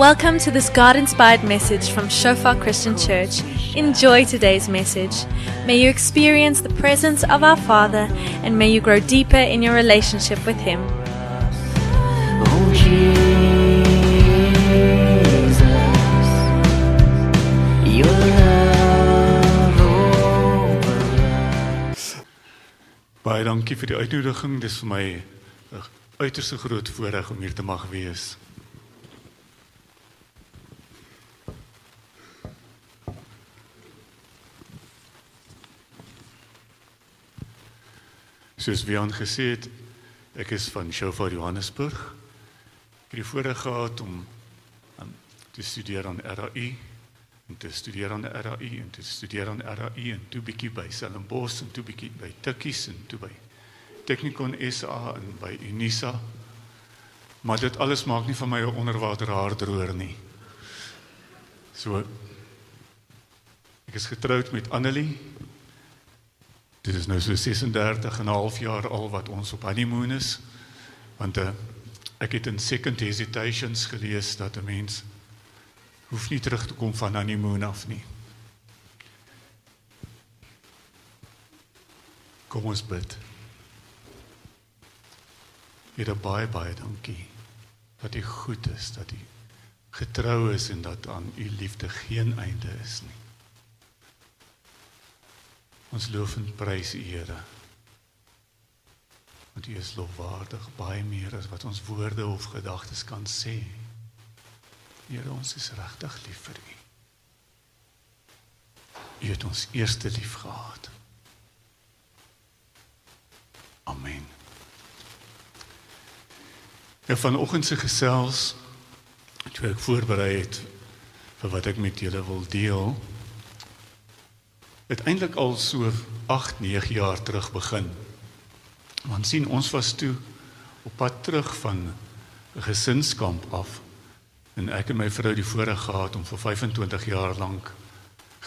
Welcome to this God inspired message from Shofar Christian Church. Enjoy today's message. May you experience the presence of our Father and may you grow deeper in your relationship with Him. Baie dankie vir die uitnodiging. Dis vir my 'n uiterste groot voorreg om hier te mag wees. Soos wie aangesê het, ek is van Shofar Johannesburg. Ek het die voorreg gehad om um, te studeer aan RAI en te studeer aan RAI en te studeer aan RAI en toe bietjie by Stellenbosch en toe bietjie by Tikkies en toe by Technikon SA en by Unisa. Maar dit alles maak nie van my 'n onderwater haardroër nie. So ek is getroud met Annelie. Dit is nou so 36 en 'n half jaar al wat ons op honeymoon is. Want uh, ek het in Second Hesitations gelees dat 'n mens hoef nie terug te kom van honeymoon af nie. Kom ons bid. Here baie baie dankie dat U goed is, dat U getrou is en dat aan U liefde geen einde is nie. Ons loof en prys U Here. Want U is lofwaardig baie meer as wat ons woorde of gedagtes kan sê. Here, ons is regtig lief vir U. U het ons eerste lief gehad. Amen. Ja vanoggend se gesels toe ek voorberei het vir wat ek met julle wil deel. Het eintlik al so 8, 9 jaar terug begin. Want sien ons was toe op pad terug van 'n gesinskamp af. En ek en my vrou die voorreg gehad om vir 25 jaar lank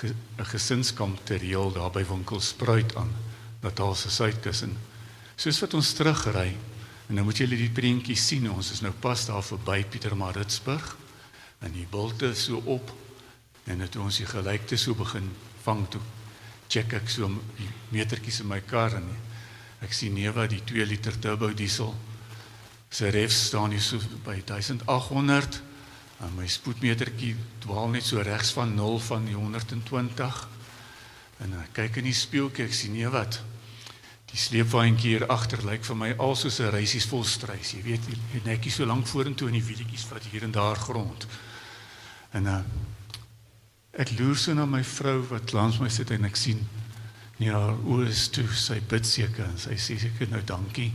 'n gesinskamp te reël daar by Winkelspruit aan Natal se suidkus en soos wat ons terugry en nou moet julle die prentjie sien ons is nou pas daar verby Pietermaritzburg en die bulte so op en dit ons die gelykte so begin vang toe check ek so die metertjies in my kar en ek sien nee wat die 2 liter turbo diesel se refs staan hier so by 1800 en my spoedmetertjie dwaal net so regs van 0 van die 120 en ek kyk in die spieeltjie ek sien nee wat die sleepwaandjie hier agter lyk vir my al soos 'n reisies vol struis jy weet jy netjie so lank vorentoe in die wielietjies wat hier en daar grond en uh, ek loer so na my vrou wat langs my sit en ek sien nie haar oë is toe sy bid seker en sy sê seker nou dankie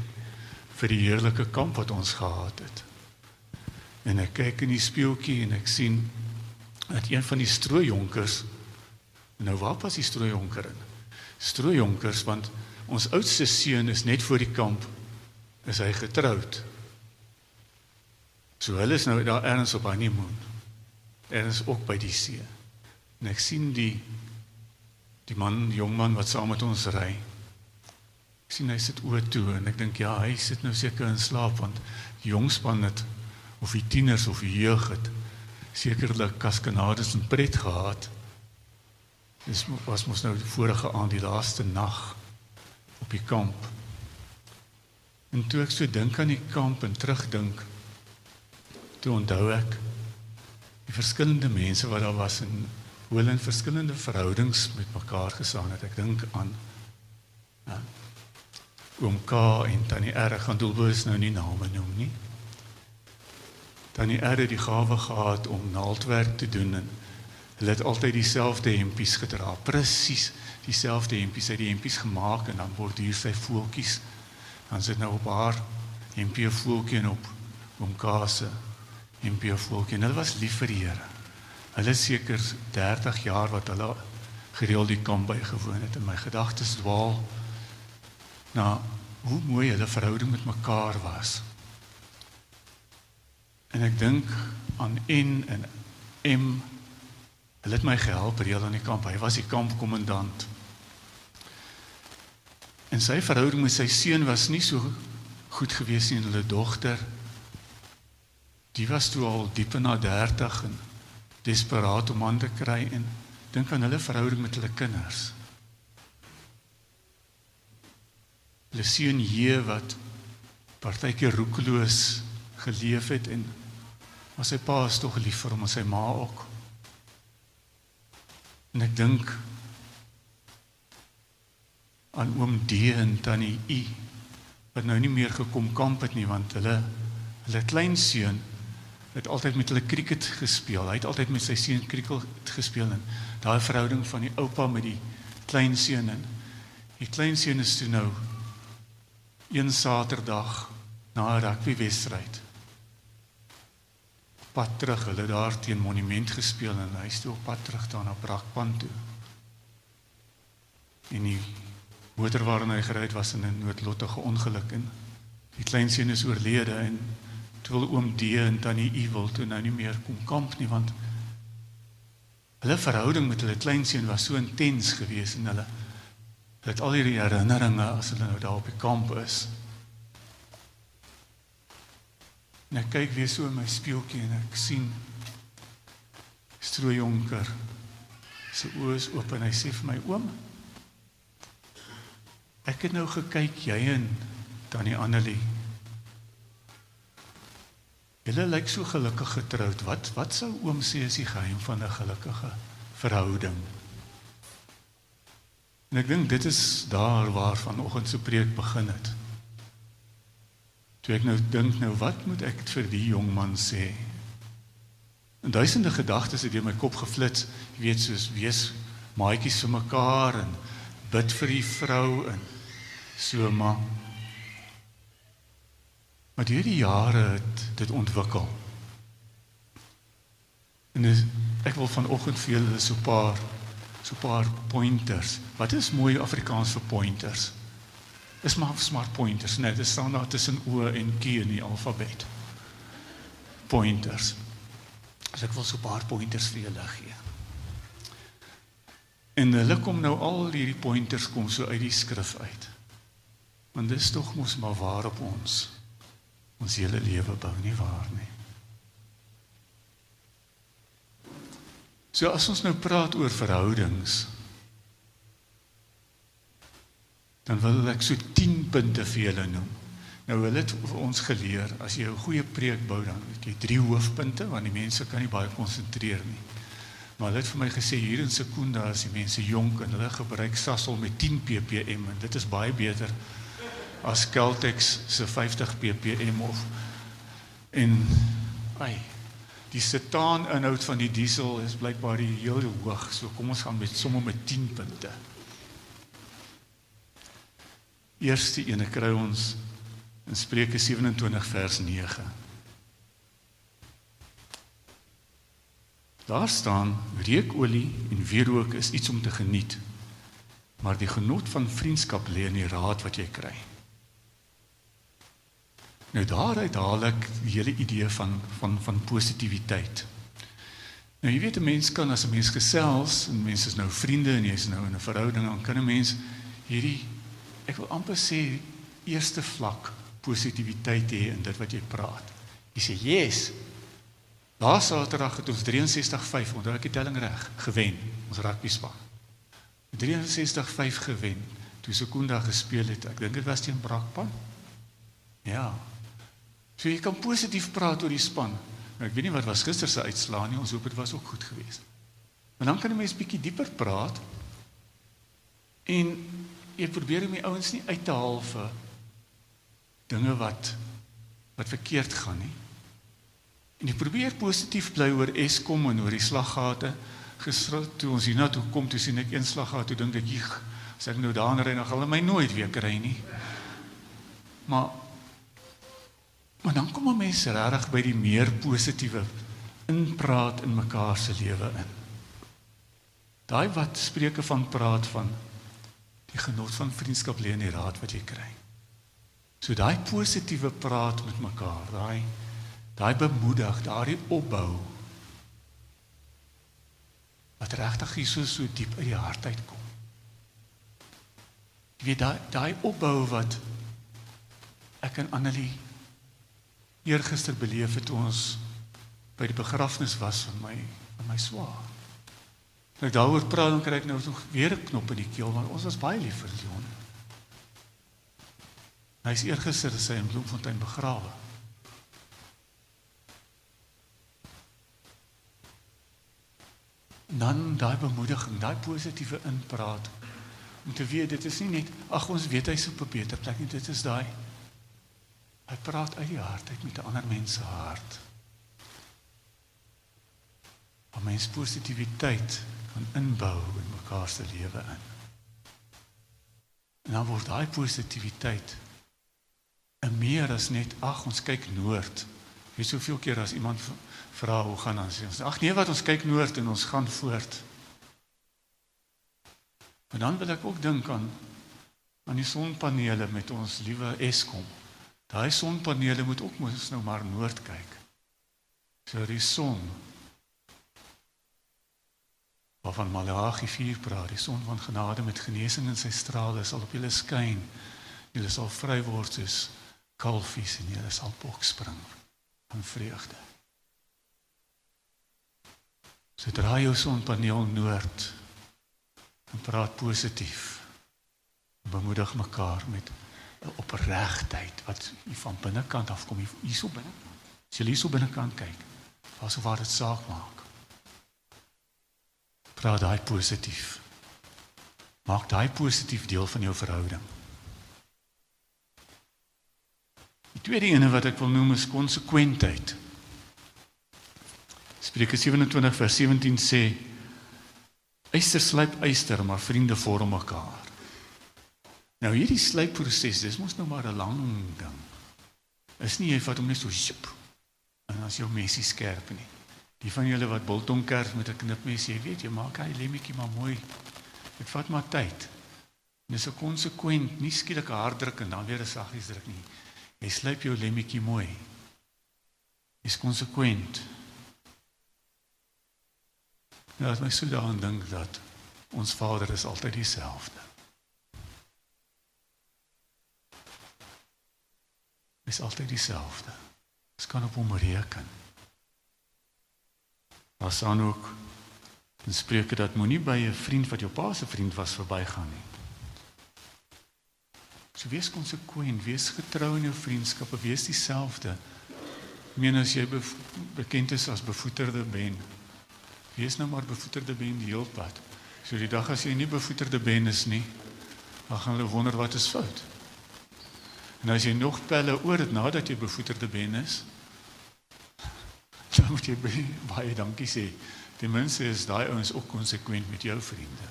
vir die heerlike kamp wat ons gehad het. En ek kyk in die spieeltjie en ek sien dat een van die strooijonkers nou waar was die strooijonker in? Strooijonkers want ons oudste seun is net voor die kamp is hy getroud. So hulle is nou daar ergens op honeymoon ergens ook by die see en ek sien die die man jong man wat saam met ons ry. Ek sien hy sit oë toe en ek dink ja hy sit nou seker in slaap want die jong span het of die tieners of die jeug het sekerlik kaskanades en pret gehad. Dis was mos nou die vorige aand die laaste nag op die kamp. En toe ek so dink aan die kamp en terugdink toe onthou ek die verskillende mense wat daar was en hoe hulle in verskillende verhoudings met mekaar gesaan het. Ek dink aan ja, oom K en tannie R. Gaan doelbewus nou nie name noem nie. Tannie R het die gawe gehad om naaldwerk te doen en hulle het altyd dieselfde hempies gedra. Presies dieselfde hempies. Uit die hempies gemaak en dan borduur sy voeltjies dan sit nou op haar hempie voeltjie en op oom K se hempie voeltjie. En hulle was lief vir die Here hulle seker 30 jaar wat hulle gereeld die kamp bygewoon het. En my gedagtes dwaal na hoe mooi hulle verhouding met mekaar was. En ek dink aan N en M. Hulle het my gehelp reël aan die kamp. Hy was die kampkommandant. En sy verhouding met sy seun was nie so goed gewees nie en hulle dogter Die was toe al diep in haar 30 en desperaat om aan te kry en dink aan hulle verhouding met hulle kinders. Hulle seun J wat partykeer roekeloos geleef het en maar sy pa is tog lief vir hom en sy ma ook. En ek dink aan oom D en tannie I wat nou nie meer gekom kamp het nie want hulle hulle kleinseun het altyd met hulle cricket gespeel. Hy het altyd met sy seun cricket gespeel en daai verhouding van die oupa met die kleinseun en die kleinseun is toe nou een Saterdag na 'n rugbywedstryd pad terug. Hulle daar teen monument gespeel en hy is toe op pad terug daar na Brakpan toe. En die motor waarin hy gery het was in 'n noodlottige ongeluk en die kleinseun is oorlede en toe wil oom D en tannie U wil toe nou nie meer kom kamp nie want hulle verhouding met hulle kleinseun was so intens geweest en hulle het al hierdie herinneringe as hulle nou daar op die kamp is. En ek kyk weer so in my spieeltjie en ek sien Strooijonker se oë is oop en hy sê vir my oom Ek het nou gekyk jy en tannie Annelie. Julle lyk so gelukkig getroud. Wat wat sou oom sê is die geheim van 'n gelukkige verhouding? En ek dink dit is daar waar vanoggend se preek begin het. Toe ek nou dink nou wat moet ek vir die jong man sê? En duisende gedagtes het deur my kop geflits, jy weet soos wees maatjies vir mekaar en bid vir die vrou en so maar maar deur die jare het dit ontwikkel. En is, ek wil vanoggend vir julle so 'n paar so 'n paar pointers. Wat is mooi Afrikaans vir pointers? Is maar smart pointers, net dit staan daar tussen O en K in die alfabet. Pointers. As ek wil so 'n paar pointers vir julle gee. En hulle kom nou al hierdie pointers kom so uit die skrif uit. Want dis tog mos maar waar op ons ons hele lewe bou nie waar nie. So as ons nou praat oor verhoudings dan wil ek so 10 punte vir julle noem. Nou hulle het vir ons geleer as jy 'n goeie preek bou dan het jy drie hoofpunte want die mense kan nie baie konsentreer nie. Maar hulle het vir my gesê hier in Sekunda as die mense jonk en hulle gebruik Sasol met 10 ppm en dit is baie beter as Caltex se 50 ppm of en ai die setaan inhoud van die diesel is blykbaar die heel hoog so kom ons gaan met sommer met 10 punte. Eerste ene kry ons in Spreuke 27 vers 9 Daar staan reukolie en wierook is iets om te geniet maar die genot van vriendskap lê in die raad wat jy kry Nou daaruit haal ek die hele idee van van van positiwiteit. Nou jy weet 'n mens kan as 'n mens gesels en mense is nou vriende en jy's nou in 'n verhouding dan kan 'n mens hierdie ek wil amper sê eerste vlak positiwiteit hê in dit wat jy praat. Jy sê yes. Laas Saterdag het ons 63-5, onthou ek die telling reg, gewen ons rugby span. 63-5 gewen. Toe Sekunda gespeel het. Ek dink dit was teen Brakpan. Ja, So jy kan positief praat oor die span. Nou ek weet nie wat was gister se uitslaa nie. Ons hoop dit was ook goed geweest. Maar dan kan 'n mens bietjie dieper praat. En jy probeer om die ouens nie uit te haal vir dinge wat wat verkeerd gaan nie. En jy probeer positief bly oor Eskom en oor die slaggate. Gister toe ons hiernatoe kom, toe sien ek een slaggat, toe dink ek, "Jig, as ek nou daarin ry, dan gaan hulle my nooit weer kry nie." Maar Maar dan kom mense regtig by die meer positiewe inpraat in mekaar se lewe in. Daai wat spreuke van praat van die genot van vriendskap lê in die raad wat jy kry. So daai positiewe praat met mekaar, daai daai bemoedig, daai opbou wat regtig so so diep uit die hart uitkom. Jy weet daai daai opbou wat ek en Annelie eergister beleef het ons by die begrafnis was van my van my swaar. En ek daaroor praat dan kry ek nou nog weer 'n knop in die keel want ons was baie lief vir Leon. Hy is eergister sy in Bloemfontein begrawe. Dan daai bemoediging, daai positiewe inpraat om te weet dit is nie net ag ons weet hy's op 'n beter plek nie, dit is daai hy praat uit die hart uit met 'n ander mens se hart. Om mens positiwiteit kan inbou in mekaar se lewe in. En dan word daai positiwiteit 'n meer as net ag ons kyk noord. Jy soveel keer as iemand vra hoe gaan ons sê ag nee wat ons kyk noord en ons gaan voort. Maar dan wil ek ook dink aan aan die sonpanele met ons liewe Eskom. Daai sonpanele moet ook mos nou maar noord kyk. So die son waarvan Malagi 4 praat, die son van genade met genesing in sy strale sal op julle skyn. Julle sal vry word soos kalfies en julle sal bokspring van vreugde. Sodra jou sonpaneel noord en praat positief. Bemoedig mekaar met 'n opregtheid wat van binnekant af kom hierso binne. As jy hierso binnekant kyk, asof wat dit saak maak. Praat daai positief. Maak daai positief deel van jou verhouding. Die tweede ene wat ek wil noem is konsekwentheid. Spreuke 27 vers 17 sê Eyster slyp eyster, maar vriende vorm mekaar. Nou hierdie slypproses, dis mos nou maar 'n lang ding. Is nie jy vat hom net so sjop en as jou mesie skerp nie. Die van julle wat biltong kerf met 'n knipmes, jy weet jy maak hy lemmetjie maar mooi. Dit vat maar tyd. Dis 'n konsekwent, nie skielik hard druk en dan weer 'n saggies druk nie. Jy slyp jou lemmetjie mooi. Dis konsekwent. Ja, as my so daaraan dink dat ons Vader is altyd dieselfde. Is altyd dieselfde. Ons kan op hom reken. Ons staan ook in Spreuke dat moenie by 'n vriend wat jou pa se vriend was verbygaan nie. So wees konsekwent, wees getrou in jou vriendskappe, wees dieselfde. Ek meen as jy bekend is as bevoeterde ben, Wees nou maar bevoeterde ben die hele pad. So die dag as jy nie bevoeterde ben is nie, dan gaan hulle wonder wat is fout. En as jy nog pelle oor dit nadat jy bevoeterde ben is, dan moet jy baie dankie sê. Ten minste is daai ouens ook konsekwent met jou vriende.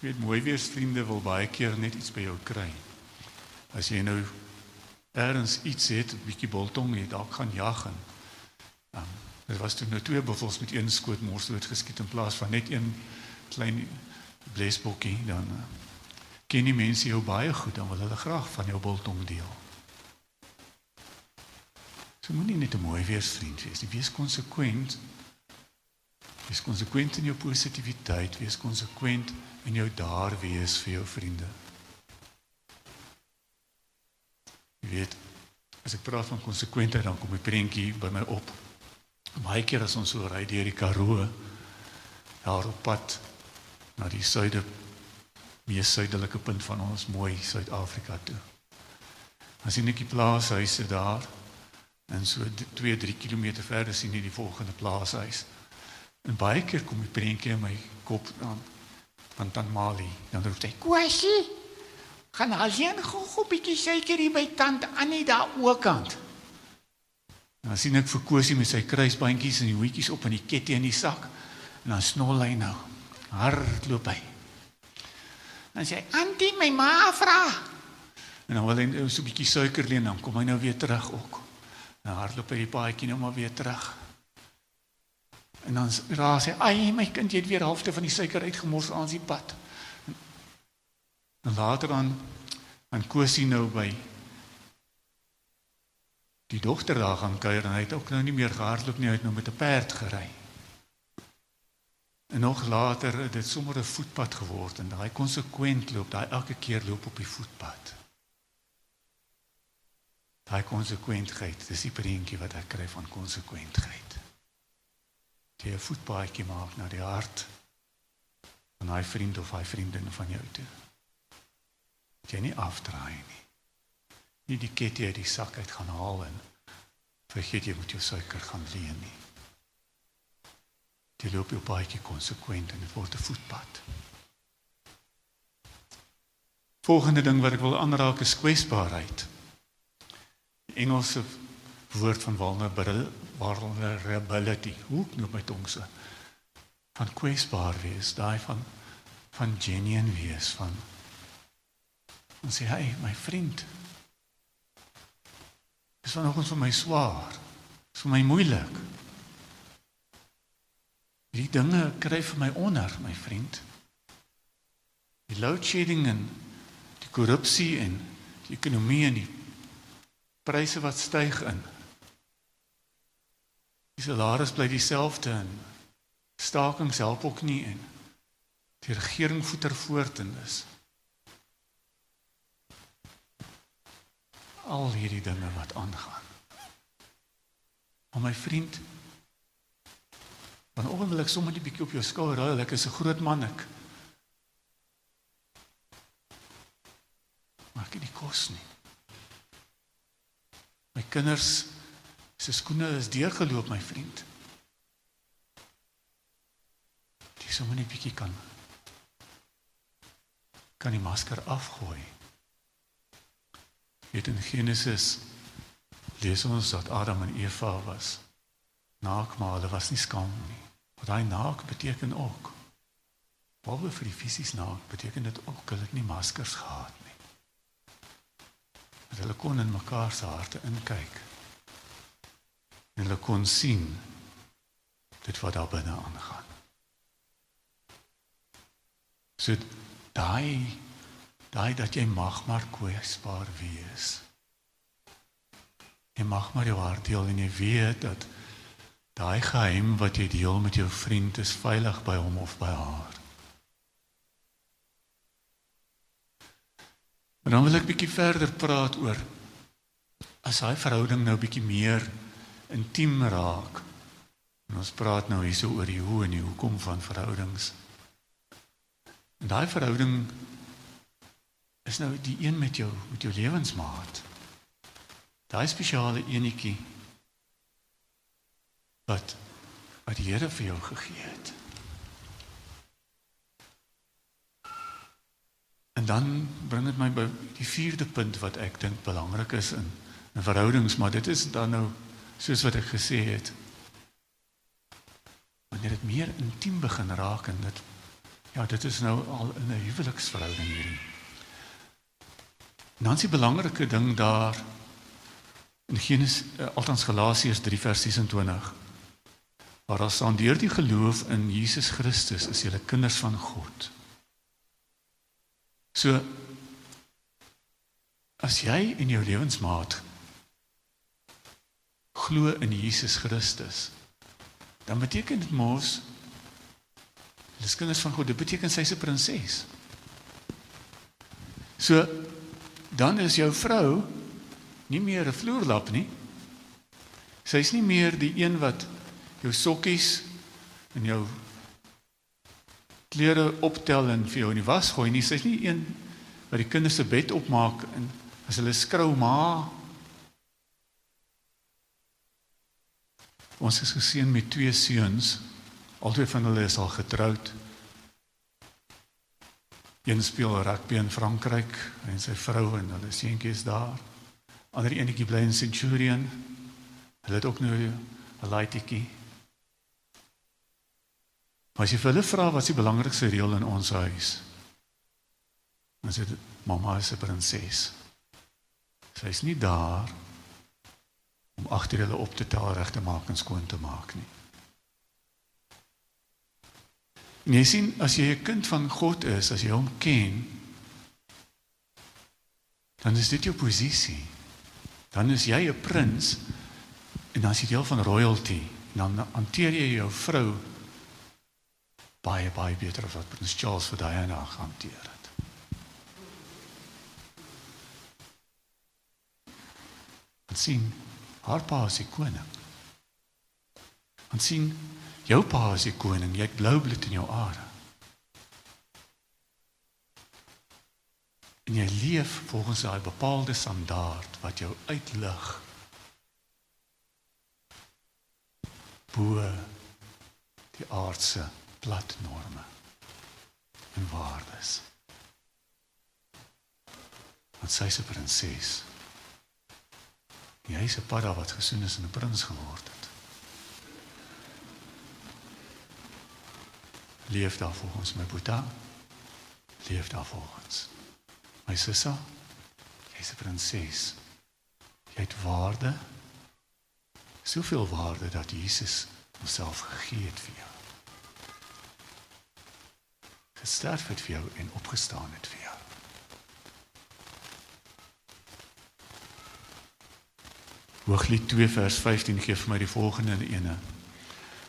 Weet mooi wees vriende wil baie keer net iets by jou kry. As jy nou ergens iets het, 'n bietjie boltong het, dalk gaan jag en Um, dit was toen nou twee buffels met een skoot mors doodgeskiet in plaas van net een klein blesbokkie dan uh, ken die mense jou baie goed dan wil hulle graag van jou biltong deel. So moenie net 'n mooi wees, jy wees konsekwent. Wees konsekwent in jou positiwiteit, wees konsekwent in jou daar wees vir jou vriende. Jy weet, as ek praat van konsekwentheid dan kom 'n prentjie by my op Baie keer as ons so ry deur die Karoo daar op pad na die suide mees suidelike punt van ons mooi Suid-Afrika toe. Dan sien ek die plaashuise daar en so 2-3 km verder sien jy die volgende plaashuis. En baie keer kom die prentjie in my kop aan van Tant Mali. Dan roep hy: "Kwasie, gaan al heen gou 'n bietjie suiker hier by Tant Annie daar oorkant." En dan sien ek vir Kosie met sy kruisbandjies en die hoetjies op in die ketty in die sak. En dan snol hy nou. Hardloop hy. Dan sê hy: "Antie, my ma vra." En dan wil hy nou so 'n bietjie suiker leen, dan kom hy nou weer terug ook. En hardloop hy die paadjie nou maar weer terug. En dan raas hy: "Ai, my kind, jy het weer halfte van die suiker uitgemors aan die pad." En later dan aan Kosie nou by die dogter daar gaan kuier en hy het ook nou nie meer gehardloop nie, hy het nou met 'n perd gery. En nog later het dit sommer 'n voetpad geword en daai konsekwent loop, daai elke keer loop op die voetpad. Daai konsekwentheid, dis die prentjie wat ek kry van konsekwentheid. Jy 'n voetpaadjie maak na die hart van daai vriend of daai vriendin van jou toe. Dat jy nie afdraai nie. Nie die ketty uit die sak uit gaan haal en vergeet jy moet jou suiker gaan leen nie. Jy loop jou paadjie konsekwent en dit word 'n voetpad. Volgende ding wat ek wil aanraak is kwesbaarheid. Die Engelse woord van vulnerability. Hoe noem my tong so? Van kwesbaar wees, daai van van genuine wees van en sê hy, my vriend. Dis vanoggend vir my swaar. Dis vir my moeilik. Die dinge kry vir my onder, my vriend. Die load shedding en die korrupsie en die ekonomie en die pryse wat styg in. Die salaris bly dieselfde en stakings help ook nie en die regering voeter voort en dis al hierdie dinge wat aangaan. Maar my vriend, vanoggend wil ek sommer 'n bietjie op jou skouer hou. Ek is 'n groot man ek. Maar ek het nie kos nie. My kinders se skoene is deurgeloop, my vriend. Dis sommer net 'n bietjie kan kan die masker afgooi. Weet in Genesis lees ons dat Adam en Eva was naak, maar hulle was nie skaam nie. Wat daai naak beteken ook. Behalwe vir die fisies naak, beteken dit ook hulle het nie maskers gehad nie. Dat hulle kon in mekaar se harte inkyk. En hulle kon sien dit wat daar binne aangaan. So daai daai dat jy mag maar kwesbaar wees. Jy mag maar jou hart deel en jy weet dat daai geheim wat jy deel met jou vriend is veilig by hom of by haar. Maar dan wil ek bietjie verder praat oor as daai verhouding nou bietjie meer intiem raak. En ons praat nou hierso oor die hoe en die hoekom van verhoudings. En daai verhouding is nou die een met jou met jou lewensmaat. Daai spesiale enetjie wat wat die Here vir jou gegee het. En dan bring dit my by die vierde punt wat ek dink belangrik is in 'n verhoudings, maar dit is dan nou soos wat ek gesê het. Wanneer dit meer intiem begin raak en dit ja, dit is nou al in 'n huweliksverhouding hierdie. Dan is die belangrike ding daar in Genesis uh, althans Galasiërs 3 vers 26 waar daar staan deur die geloof in Jesus Christus is julle kinders van God. So as jy in jou lewensmaat glo in Jesus Christus dan beteken dit mos dis kinders van God dit beteken sy's 'n prinses. So dan is jou vrou nie meer 'n vloerlap nie. Sy's nie meer die een wat jou sokkies en jou klere optel en vir jou in die was gooi nie. Sy's nie een wat die kinders se bed opmaak en as hulle skrou ma Ons is geseën met twee seuns. Albei van hulle is al getroud. Een speel rugby in Frankryk en sy vrou en hulle seentjie is daar. Ander enetjie bly in Centurion. Hulle het ook nou 'n laaitjie. Maar as jy vir hulle vra wat is die belangrikste reël in ons huis? Dan sê dit mamma is 'n prinses. Sy is nie daar om agter hulle op te tel reg te maak en skoon te maak nie. En jy sien as jy 'n kind van God is, as jy hom ken, dan is dit jou posisie. Dan is jy 'n prins en dan is jy deel van royalty. Dan hanteer jy jou vrou baie baie beter as wat prins Charles vir Diana hanteer het. Want sien, haar pa is die koning. Want sien, jou pa is die koning, jy het blou bloed in jou are. En jy leef volgens daai bepaalde standaard wat jou uitlig bo die aardse plat norme en waardes. Want sy is 'n prinses. Jy is 'n padda wat gesoen is en 'n prins geword het. Leef daar volgens my Boeta. Leef daar volgens. My sussie, jy's 'n prinses. Jy het waarde. Soveel waarde dat Jesus homself gegee het vir jou. Gesterf het vir jou en opgestaan het vir jou. Hooglied 2 vers 15 gee vir my die volgende ene.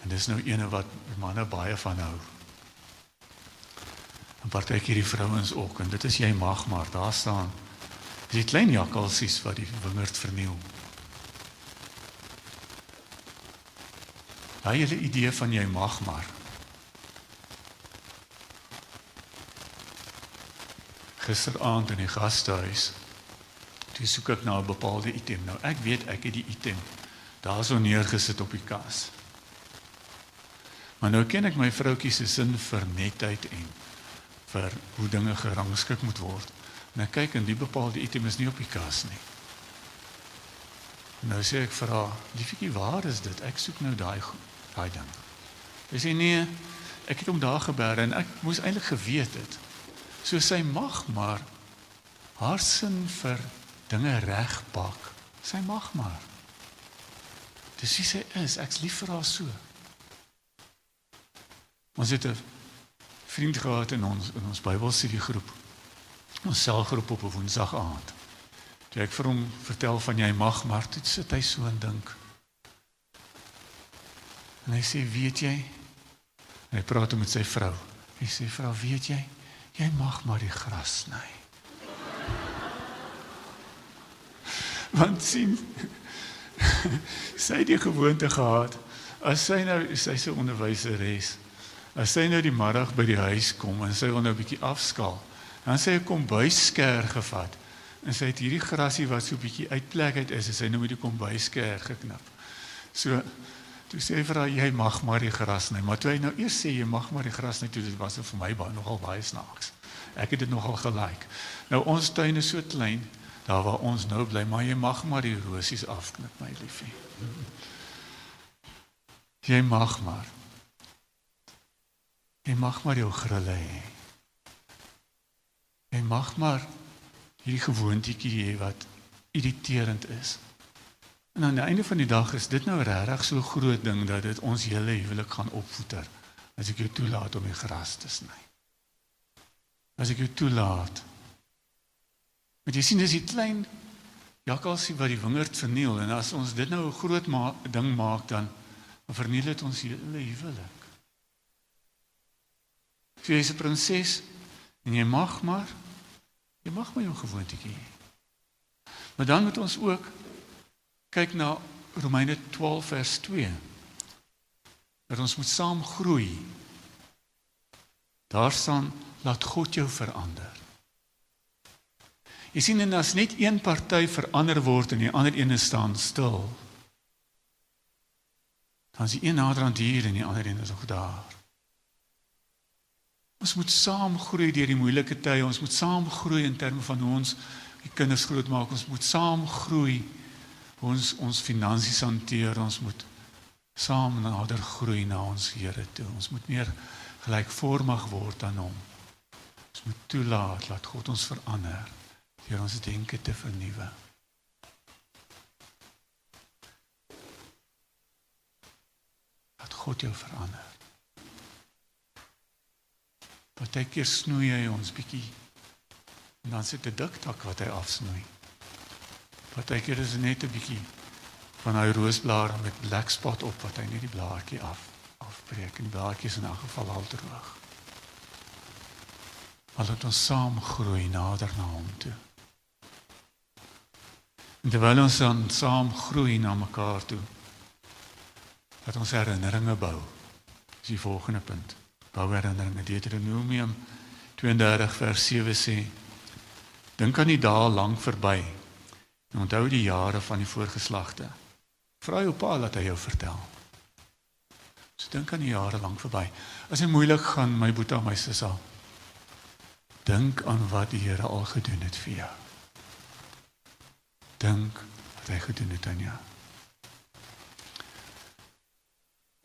En dis nou ene wat manne baie van hou. En partykeer die vrouens ook en dit is jy mag maar daar staan. Dis die klein jakkalsies wat die wingerd verniel. Daai hele idee van jy mag maar. Gisteraand in die gastehuis toe soek ek na 'n bepaalde item. Nou ek weet ek het die item daarso neergesit op die kas. Maar nou ken ek my vroutjie se sin vir netheid en vir hoe dinge gerangskik moet word. En ek kyk en die bepaalde item is nie op die kas nie. Nou sê ek vir haar, "Liefie, waar is dit? Ek soek nou daai daai ding." Sy sê nee, ek het hom daar geberg en ek moes eintlik geweet het. So sy mag maar haar sin vir dinge regpak. Sy mag maar. Dis wie sy is. Ek's lief vir haar so. Ons het 'n vriend gehad in ons in ons Bybelstudiegroep. Ons selgroep op 'n Woensdag aand. Toe ek vir hom vertel van jy mag maar toe sit hy so en dink. En hy sê, "Weet jy?" En hy praat met sy vrou. Hy sê, "Vrou, weet jy, jy mag maar die gras sny." Want sien sy het die gewoonte gehad as sy nou sy's 'n onderwyseres as sy nou die middag by die huis kom en sy wil nou 'n bietjie afskaal dan sê hy kom buisker gevat en sy het hierdie grasie wat so 'n bietjie uitplek uit is en sy nou met die kombuisker geknip so toe sê hy vir haar jy mag maar die gras sny maar toe hy nou eers sê jy mag maar die gras sny toe dit was vir my baie nogal baie snaaks ek het dit nogal gelike nou ons tuin is so klein daar waar ons nou bly, maar jy mag maar die rosies afknip, my liefie. Jy mag maar. Jy mag maar jou grille hê. Jy mag maar hierdie gewoontetjie hê wat irriterend is. En aan die einde van die dag is dit nou regtig so groot ding dat dit ons hele huwelik gaan opvoeter as ek jou toelaat om die gras te sny. As ek jou toelaat Want jy sien dis die klein jakkalsie wat die wingerd verniel en as ons dit nou 'n groot ma ding maak dan verniel dit ons hele huwelik. So jy is 'n prinses en jy mag maar jy mag maar jou gewoontetjie hê. Maar dan moet ons ook kyk na Romeine 12 vers 2. Dat ons moet saam groei. Daar staan laat God jou verander. Jy sien en as net een party verander word en die ander een staan stil. Dan is die een nader aan hier en die ander een is nog daar. Ons moet saam groei deur die moeilike tye. Ons moet saam groei in terme van hoe ons die kinders grootmaak. Ons moet saam groei ons ons finansies hanteer. Ons moet saam nader groei na ons Here toe. Ons moet meer gelykvormig word aan hom. Ons moet toelaat dat God ons verander deur ons denke te vernuwe. Dat God jou verander. Partykeer snoei hy ons bietjie en dan sit 'n dik tak wat hy afsnoei. Partykeer is dit net 'n bietjie van hy roosblare met black spot op wat hy net die blaartjie af afbreek en blaartjies in 'n geval al droog. Maar laat ons saam groei nader na hom toe. En terwyl ons dan saam groei na mekaar toe, dat ons herinneringe bou. Dis die volgende punt. Bou herinneringe. Deuteronomium 32 vers 7 sê: Dink aan die dae lank verby. En onthou die jare van die voorgeslagte. Vra jou pa dat hy jou vertel. So dink aan die jare lank verby. As dit moeilik gaan, my boetie, my sussie, dink aan wat die Here al gedoen het vir jou. Dink wat hy gedoen het aan jou.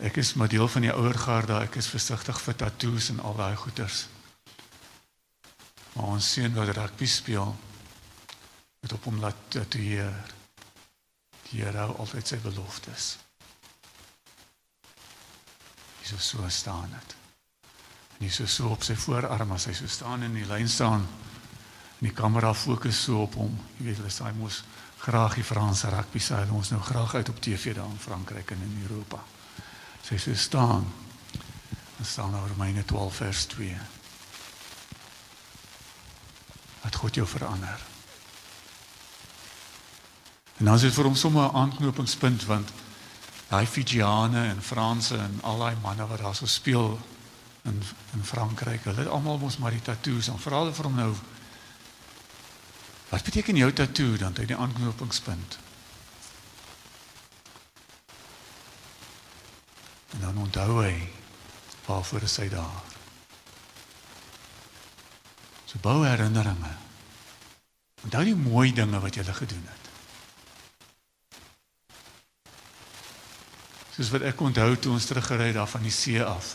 Ek is maar deel van die ouer garde, ek is versigtig vir tatoeërs en al daai goeters. Maar ons seun wat rugby speel, het op hom laat tatoeëer. Die Here hou altyd sy beloftes. Hy so staan dit. En hy so op sy voorarm as hy so staan in die lyn staan. En die kamera fokus so op hom. Jy weet hulle sê hy moes graag die Franse rugby sê hulle ons nou graag uit op TV daar in Frankryk en in Europa. Sy so staan. Dan staan daar Romeine 12 vers 2. Wat God jou verander. En dan is dit vir hom sommer 'n aanknopingspunt want daai Fijiane en Franse en al daai manne wat daar so speel in in Frankryk, hulle het almal mos maar die tatoeërs en vra hulle vir hom nou Wat beteken jou tatoe dan uit die aanknopingspunt? En dan onthou hy waarvoor is hy daar. So bou herinneringe. Onthou die mooi dinge wat jy gele gedoen het. Soos wat ek onthou toe ons teruggery het daar van die see af.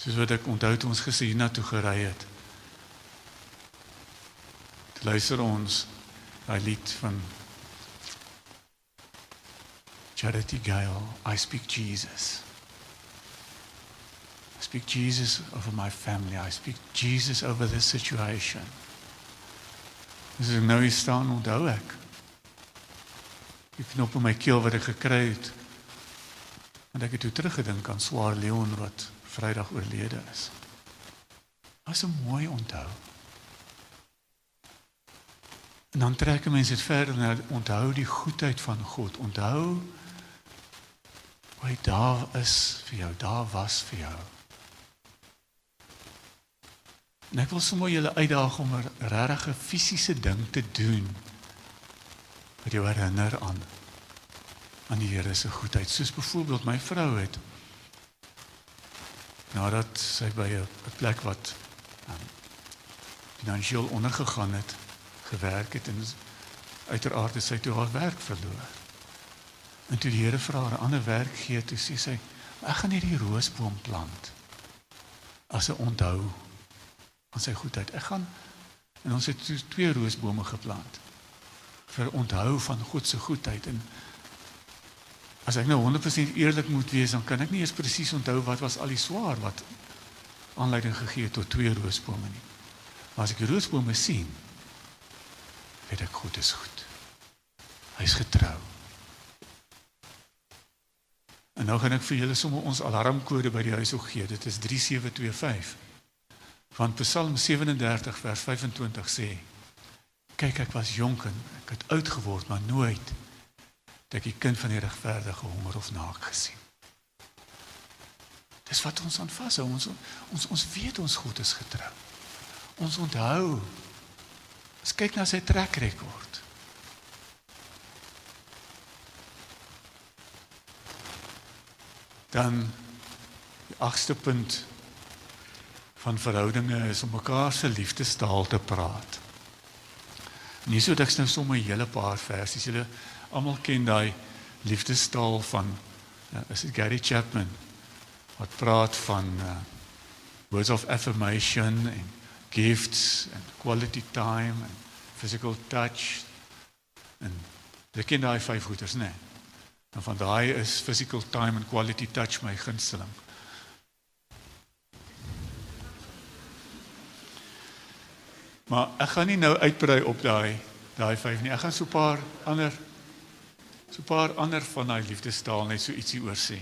Soos wat ek onthou toe ons gesien na toe gery het. Toe luister ons daai lied van Charity Gale, I speak Jesus. I speak Jesus over my family. I speak Jesus over this situation. Dis nou hier staan onthou ek die knop in my keel wat ek gekry het. Want ek het toe teruggedink aan Swaar Leon wat Vrydag oorlede is. Was 'n mooi onthou. En dan trek mense dit verder na onthou die goedheid van God. Onthou hoe hy daar is vir jou, daar was vir jou. En ek wil sommer julle uitdaag om 'n regte fisiese ding te doen wat jou herinner aan aan die Here se goedheid. Soos byvoorbeeld my vrou het nadat sy by 'n plek wat um, finansiëel ondergegaan het, gewerk het en uiteraard het sy toe haar werk verloor. En toe die Here vir haar 'n ander werk gee, toe sê sy, "Ek gaan hierdie roosboom plant as 'n onthou aan sy goedheid. Ek gaan en ons het twee roosbome geplant vir onthou van God se goedheid en as ek nou 100% eerlik moet wees dan kan ek nie eens presies onthou wat was al die swaar wat aanleiding gegee het tot twee roosbome nie. Maar as ek die roosbome sien, weet ek God is goed. Hy's getrou. En nou gaan ek vir julle sommer ons alarmkode by die huis ook gee. Dit is 3725. Van Psalm 37 vers 25 sê: Kyk, ek was jonk en ek het oud geword, maar nooit het ek die kind van die regverdige honger of naak gesien. Dis wat ons aan vashou. Ons ons ons weet ons God is getrou. Ons onthou. Ons kyk na sy trek rekord. Dan die agste punt van verhoudinge is om mekaar se liefdestaal te praat. Nie so dat ek nou sommer 'n hele paar versies. Julle almal ken daai liefdestaal van ja, is dit Gary Chapman wat praat van uh, words of affirmation en gifts en quality time en physical touch en jy ken daai vyf goeders, né? Nee. En van daai is physical time en quality touch my gunsteling. Maar ek gaan nie nou uitbrei op daai daai vyf nie. Ek gaan so 'n paar ander so 'n paar ander van daai liefdestaal net so ietsie oor sê.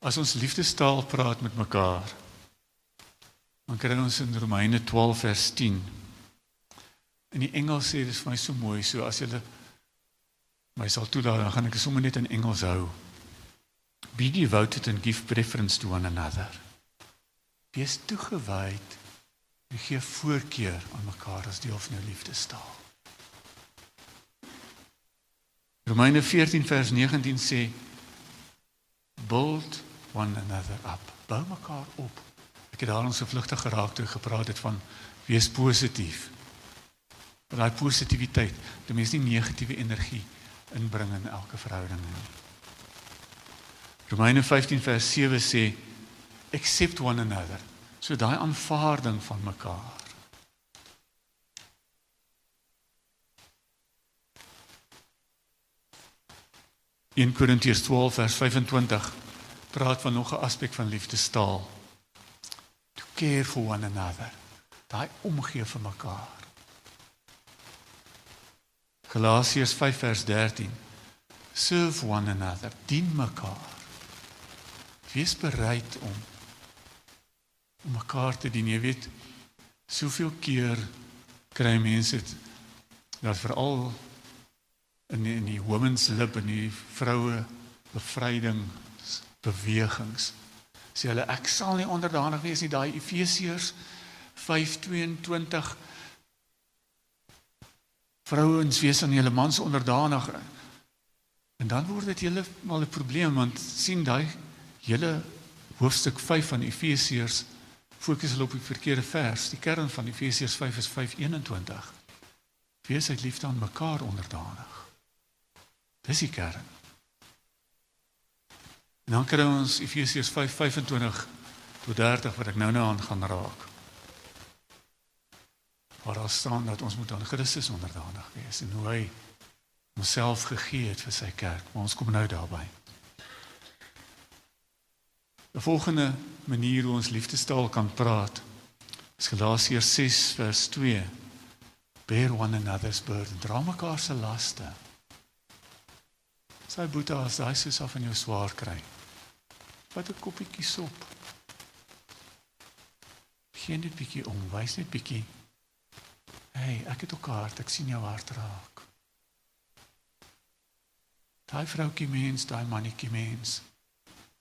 As ons liefdestaal praat met mekaar, dan kry ons in Romeine 12 vers 10 In die Engels sê dit vir my so mooi, so as jy my sal toelaat, dan gaan ek sommer net in Engels hou. Be devoted and give preference to one another. Wees toegewyd en gee voorkeur aan mekaar as deel van jou liefdestaal. Romeine 14 vers 19 sê build one another up. Bou mekaar op. Ek het daar ons so vlugtig geraak toe gepraat het van wees positief. Daai positiwiteit, dit mens nie negatiewe energie inbring in elke verhouding nie. Romeine 15 vers 7 sê accept one another. So daai aanvaarding van mekaar. 1 Korintiërs 12 vers 25 praat van nog 'n aspek van liefdestaal. To care for one another. Daai omgee vir mekaar. Galasiërs 5 vers 13. Serve one another, dien mekaar. Wees bereid om om mekaar te dien. Jy weet, soveel keer kry mense dit dat veral in die, in die women's lib en die vroue bevryding bewegings sê hulle ek sal nie onderdanig wees nie daai Efesiërs 5:22 vrouens wees aan julle mans onderdanig en dan word dit heeltemal 'n probleem want sien daai hele hoofstuk 5 van Efesiërs fokus hulle op die verkeerde vers die kern van Efesiërs 5 is 5:21 wees uit liefde aan mekaar onderdanig Dis die kern. En dan kry ons Efesiërs 5:25 tot 30 wat ek nou nou aan gaan raak. Waar daar staan dat ons moet aan Christus onderdanig wees en hoe hy homself gegee het vir sy kerk. Maar ons kom nou daarby. Die volgende manier hoe ons liefdestaal kan praat is Galasiërs 6 vers 2. Bear one another's burden. Dra mekaar se laste. Sy boeta as daai soos af van jou swaar kry. Wat 'n koppietjie sop. Geen net bietjie om, wys net bietjie. Hey, ek het ook hart, ek sien jou hart raak. Daai vroutjie mens, daai mannetjie mens.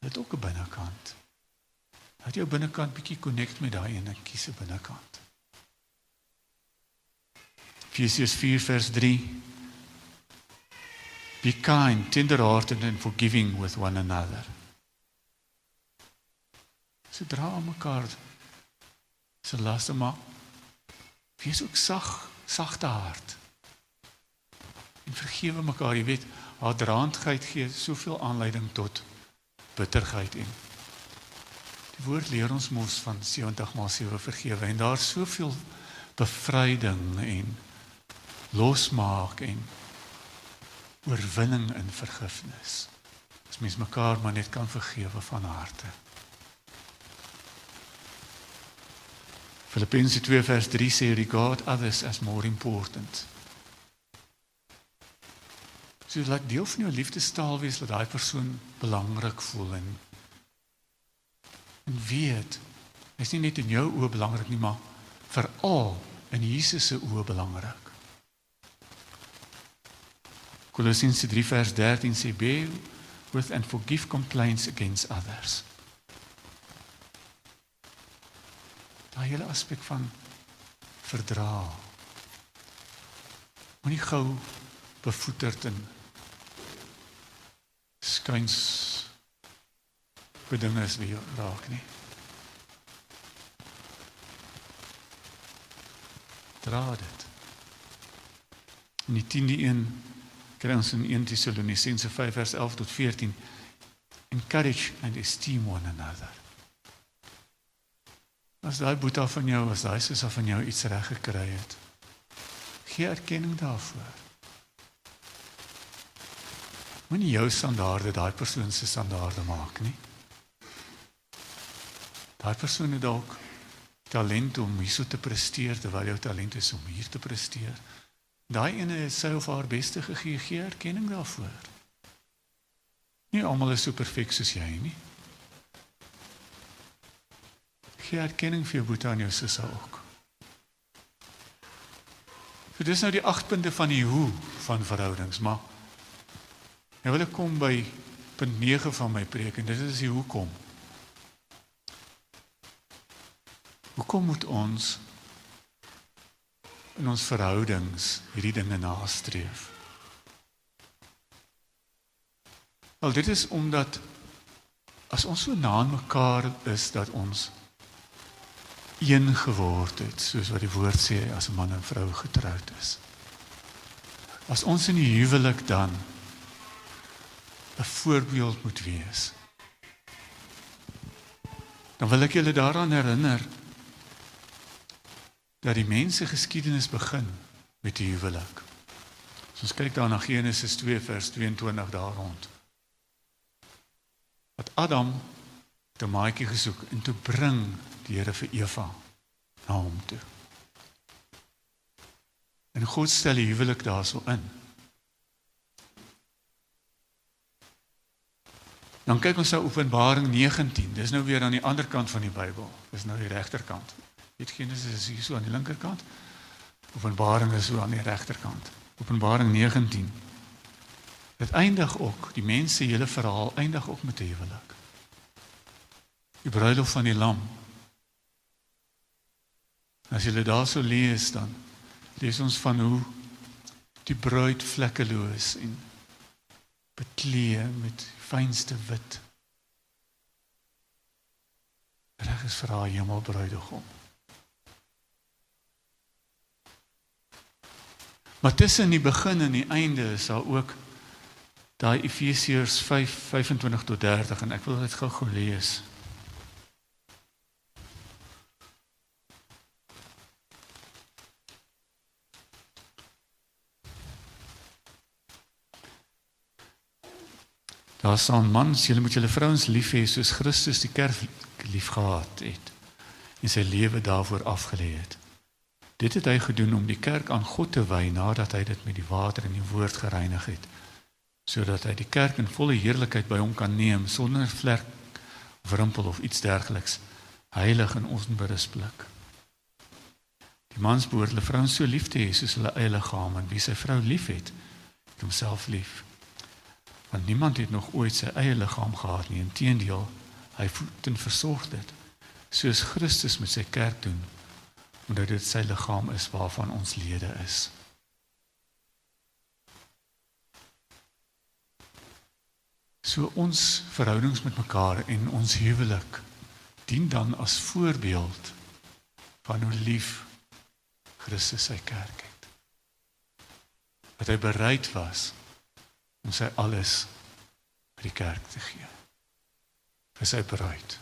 Dit ook 'n binnekant. Dat jou binnekant bietjie connect met daai ene kiese binnekant. Efesiërs 4 vers 3 Be kind, tenderhearted and forgiving with one another. So dra aan mekaar se laste maar wees ook sag, sagte hart. En vergewe mekaar, jy weet, haatdraandheid gee soveel aanleiding tot bitterheid en die woord leer ons mos van 70 maal 7 vergewe en daar's soveel bevryding en losmaak en oorwinning in vergifnis. As mens mekaar maar net kan vergewe van harte. Filippense 2 vers 3 sê regard others as more important. So laat deel van jou liefdestaal wees dat daai persoon belangrik voel en en weet is nie net in jou oë belangrik nie maar veral in Jesus se oë belangrik. Kolossense 3 vers 13 sê bear with and forgive complaints against others. Daai hele aspek van verdra. Moenie gou bevoeterd en skuins bedinges wie raak nie. Dra dit. In die 10de een kry ons in 1 Tessalonisense 5 vers 11 tot 14 encourage and esteem one another. As daai boeta van jou was daai of van jou iets reg gekry het. Gee erkenning daarvoor. Moenie jou standaarde daai persoon se standaarde maak nie. Daai persoon het dalk talent om hierso te presteer terwyl jou talent is om hier te presteer. Daai ene het sy of haar beste gegee, gee erkenning daarvoor. Nie almal is so perfek soos jy nie. Gee erkenning vir jou boetie en jou sussie ook. So dis nou die 8 punte van die hoe van verhoudings, maar nou wil ek kom by punt 9 van my preek en dit is die hoekom. Hoekom moet ons in ons verhoudings hierdie dinge nastreef? Wel dit is omdat as ons so na mekaar is dat ons een geword het, soos wat die woord sê as 'n man en vrou getroud is. As ons in die huwelik dan 'n voorbeeld moet wees. Dan wil ek julle daaraan herinner dat die mense geskiedenis begin met die huwelik. As ons kyk daarna Genesis 2 vers 22 daar rond. Wat Adam te maatjie gesoek en toe bring die Here vir Eva na hom toe. En God stel die huwelik daarso in. Dan kyk ons nou Openbaring 19. Dis nou weer aan die ander kant van die Bybel. Dis nou die regterkant. Weet Genesis is hier so aan die linkerkant. Openbaring is so aan die regterkant. Openbaring 19. Dit eindig ook, die mense hele verhaal eindig ook met 'n huwelik. Die bruilof van die lam. As jy dit daarso lees dan lees ons van hoe die bruid vlekkeloos en beklee met fynste wit reg is vir haar hemelbruidegom. Maar tussen die begin en die einde is daar ook daai Efesiërs 5:25 tot 30 en ek wil dit gou-gou lees. Daar staan mans, julle moet julle vrouens lief hê soos Christus die kerk liefgehad het en sy lewe daarvoor afgelê het. Dit het hy gedoen om die kerk aan God te wy nadat hy dit met die water en die woord gereinig het, sodat hy die kerk in volle heerlikheid by hom kan neem sonder vlek of rimpel of iets dergeliks, heilig en onberispelik. Die mans behoort hulle vrouens so lief te hê soos hulle eie liggaam en wie sy vrou liefhet, het homself lief. Want niemand het nog ooit sy eie liggaam gehad nie, inteendeel, hy voed en versorg dit, soos Christus met sy kerk doen omdat dit sy liggaam is waarvan ons lede is. So ons verhoudings met mekaar en ons huwelik dien dan as voorbeeld van hoe lief Christus sy kerk het. Dat hy bereid was om sy alles vir die kerk te gee. vir sy bruid.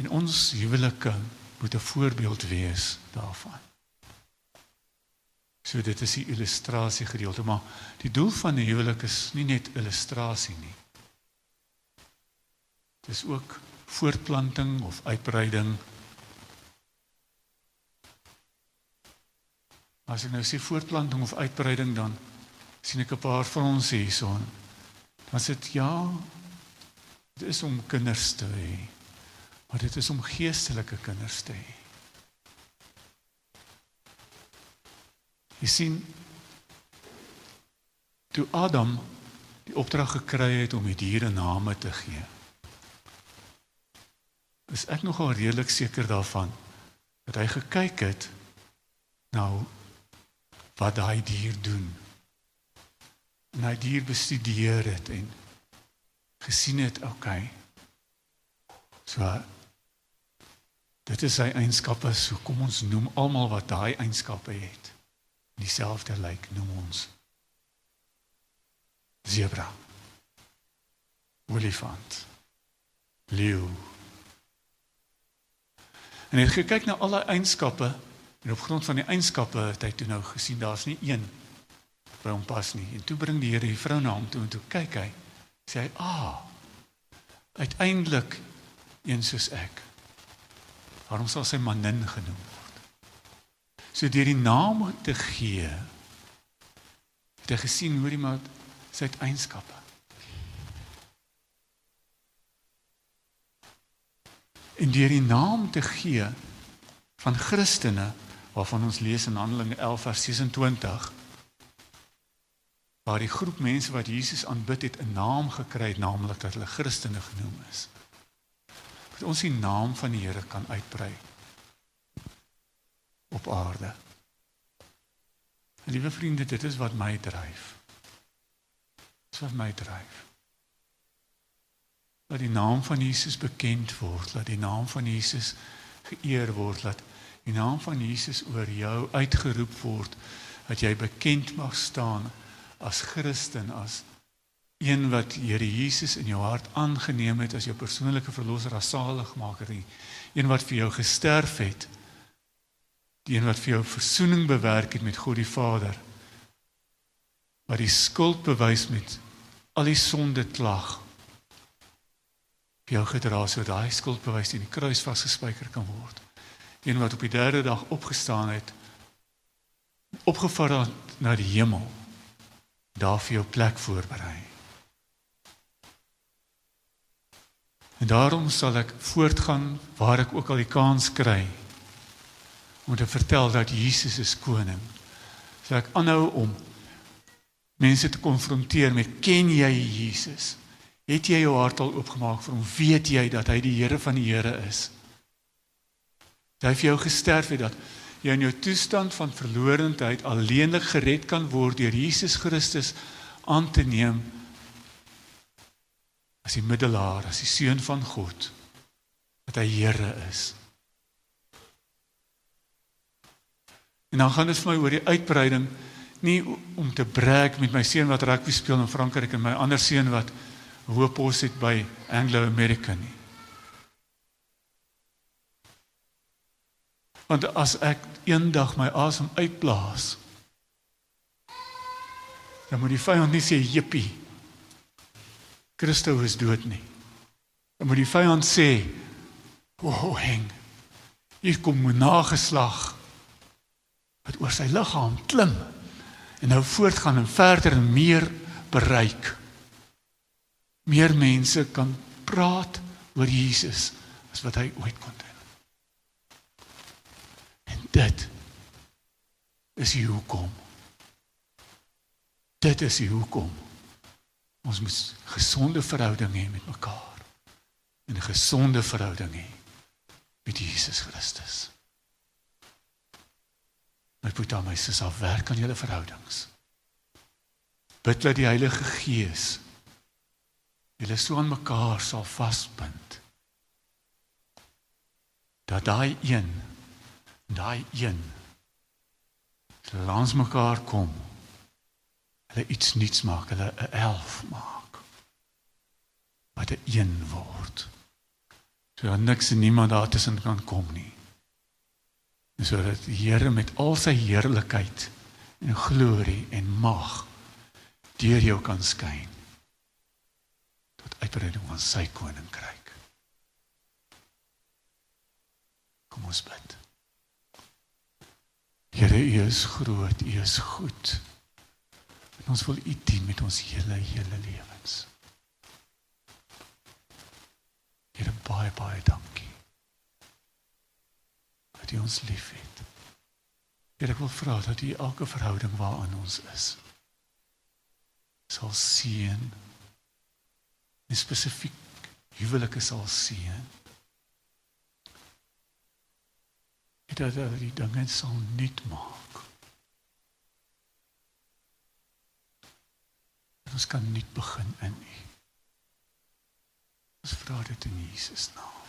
In ons huwelike moet 'n voorbeeld wees daarvan. So dit is die illustrasie gedeelte, maar die doel van 'n huwelik is nie net illustrasie nie. Dit is ook voortplanting of uitbreiding. As ek nou sê voortplanting of uitbreiding dan sien ek 'n paar van ons hierson. Dan sê dit ja, dit is om kinders te hê. Maar dit is om geestelike kinders te hê. Jy sien toe Adam die opdrag gekry het om die diere name te gee. Is ek nogal redelik seker daarvan dat hy gekyk het nou wat daai dier doen. En hy dier bestudeer het en gesien het, okay. So Dit is sy eienskappe, so kom ons noem almal wat daai eienskappe het. Dieselfde lyk noem ons zebra. Olifant. Leeu. En hy het gekyk na al die eienskappe en op grond van die eienskappe het hy toe nou gesien daar's nie een by hom pas nie. En toe bring die Here die vrou na hom toe en toe kyk hy sê hy: "Ah, uiteindelik een soos ek." Waarom sal sy manin genoem word? So deur die naam te gee het hy gesien hoe iemand sy eienskappe. En deur die naam te gee van Christene waarvan ons lees in Handelinge 11 vers 26 waar die groep mense wat Jesus aanbid het 'n naam gekry het naamlik dat hulle Christene genoem is. Dat ons die naam van die Here kan uitbrei op aarde. Liewe vriende, dit is wat my dryf. Dit is wat my dryf. Dat die naam van Jesus bekend word, dat die naam van Jesus geëer word, dat die naam van Jesus oor jou uitgeroep word, dat jy bekend mag staan as Christen, as een wat Here Jesus in jou hart aangeneem het as jou persoonlike verlosser, as saligmaker, een wat vir jou gesterf het, die een wat vir jou verzoening bewerk het met God die Vader, wat die skuld bewys met al die sonde klag vir jou gedra so daai skuldbewys in die kruis vasgespijker kan word. Die een wat op die derde dag opgestaan het, opgevaar na die hemel daar vir jou plek voorberei. En daarom sal ek voortgaan waar ek ook al die kans kry om te vertel dat Jesus is koning. So ek aanhou om mense te konfronteer met ken jy Jesus? Het jy jou hart al oopgemaak vir hom? Weet jy dat hy die Here van die Here is? Dat hy vir jou gesterf het dat jy in jou toestand van verlorendheid alleenlik gered kan word deur Jesus Christus aan te neem as die middelaar, as die seun van God, dat hy Here is. En dan gaan dit vir my oor die uitbreiding nie om te breek met my seun wat rugby speel in Frankryk en my ander seun wat hoop pos het by Anglo American nie. Want as ek eendag my asem uitblaas, dan moet die vyand nie sê jippie. Christus is dood nie. Dan moet die vyand sê, "O, oh, heng. Hier kom 'n nageslag wat oor sy liggaam klim en nou voortgaan en verder en meer bereik. Meer mense kan praat oor Jesus as wat hy ooit kon. Dit is die hoekom. Dit is die hoekom. Ons moet gesonde verhouding hê met mekaar. 'n Gesonde verhouding hê met Jesus Christus. My puta my sis al werk aan julle verhoudings. Bid dat die Heilige Gees julle so aan mekaar sal vasbind. Dat daai een daai een. Langs mekaar kom. Hulle iets nuuts maak. Hulle 'n elf maak. Wat 'n een word. So dat niks en niemand daar tussen kan kom nie. En sodat die Here met al sy heerlikheid en glorie en mag deur jou kan skyn. Tot uitbreiding van sy koninkryk kom ons bid Here, U is groot, U is goed. En ons wil U dien met ons hele hele lewens. Here, baie baie dankie. Dat U ons liefhet. Here, ek wil vra dat U elke verhouding waarin ons is sal seën. Spesifiek huwelike sal seën. Dat hulle die dinge sal nuut maak. Ons kan nuut begin in U. Ons vra dit in Jesus naam.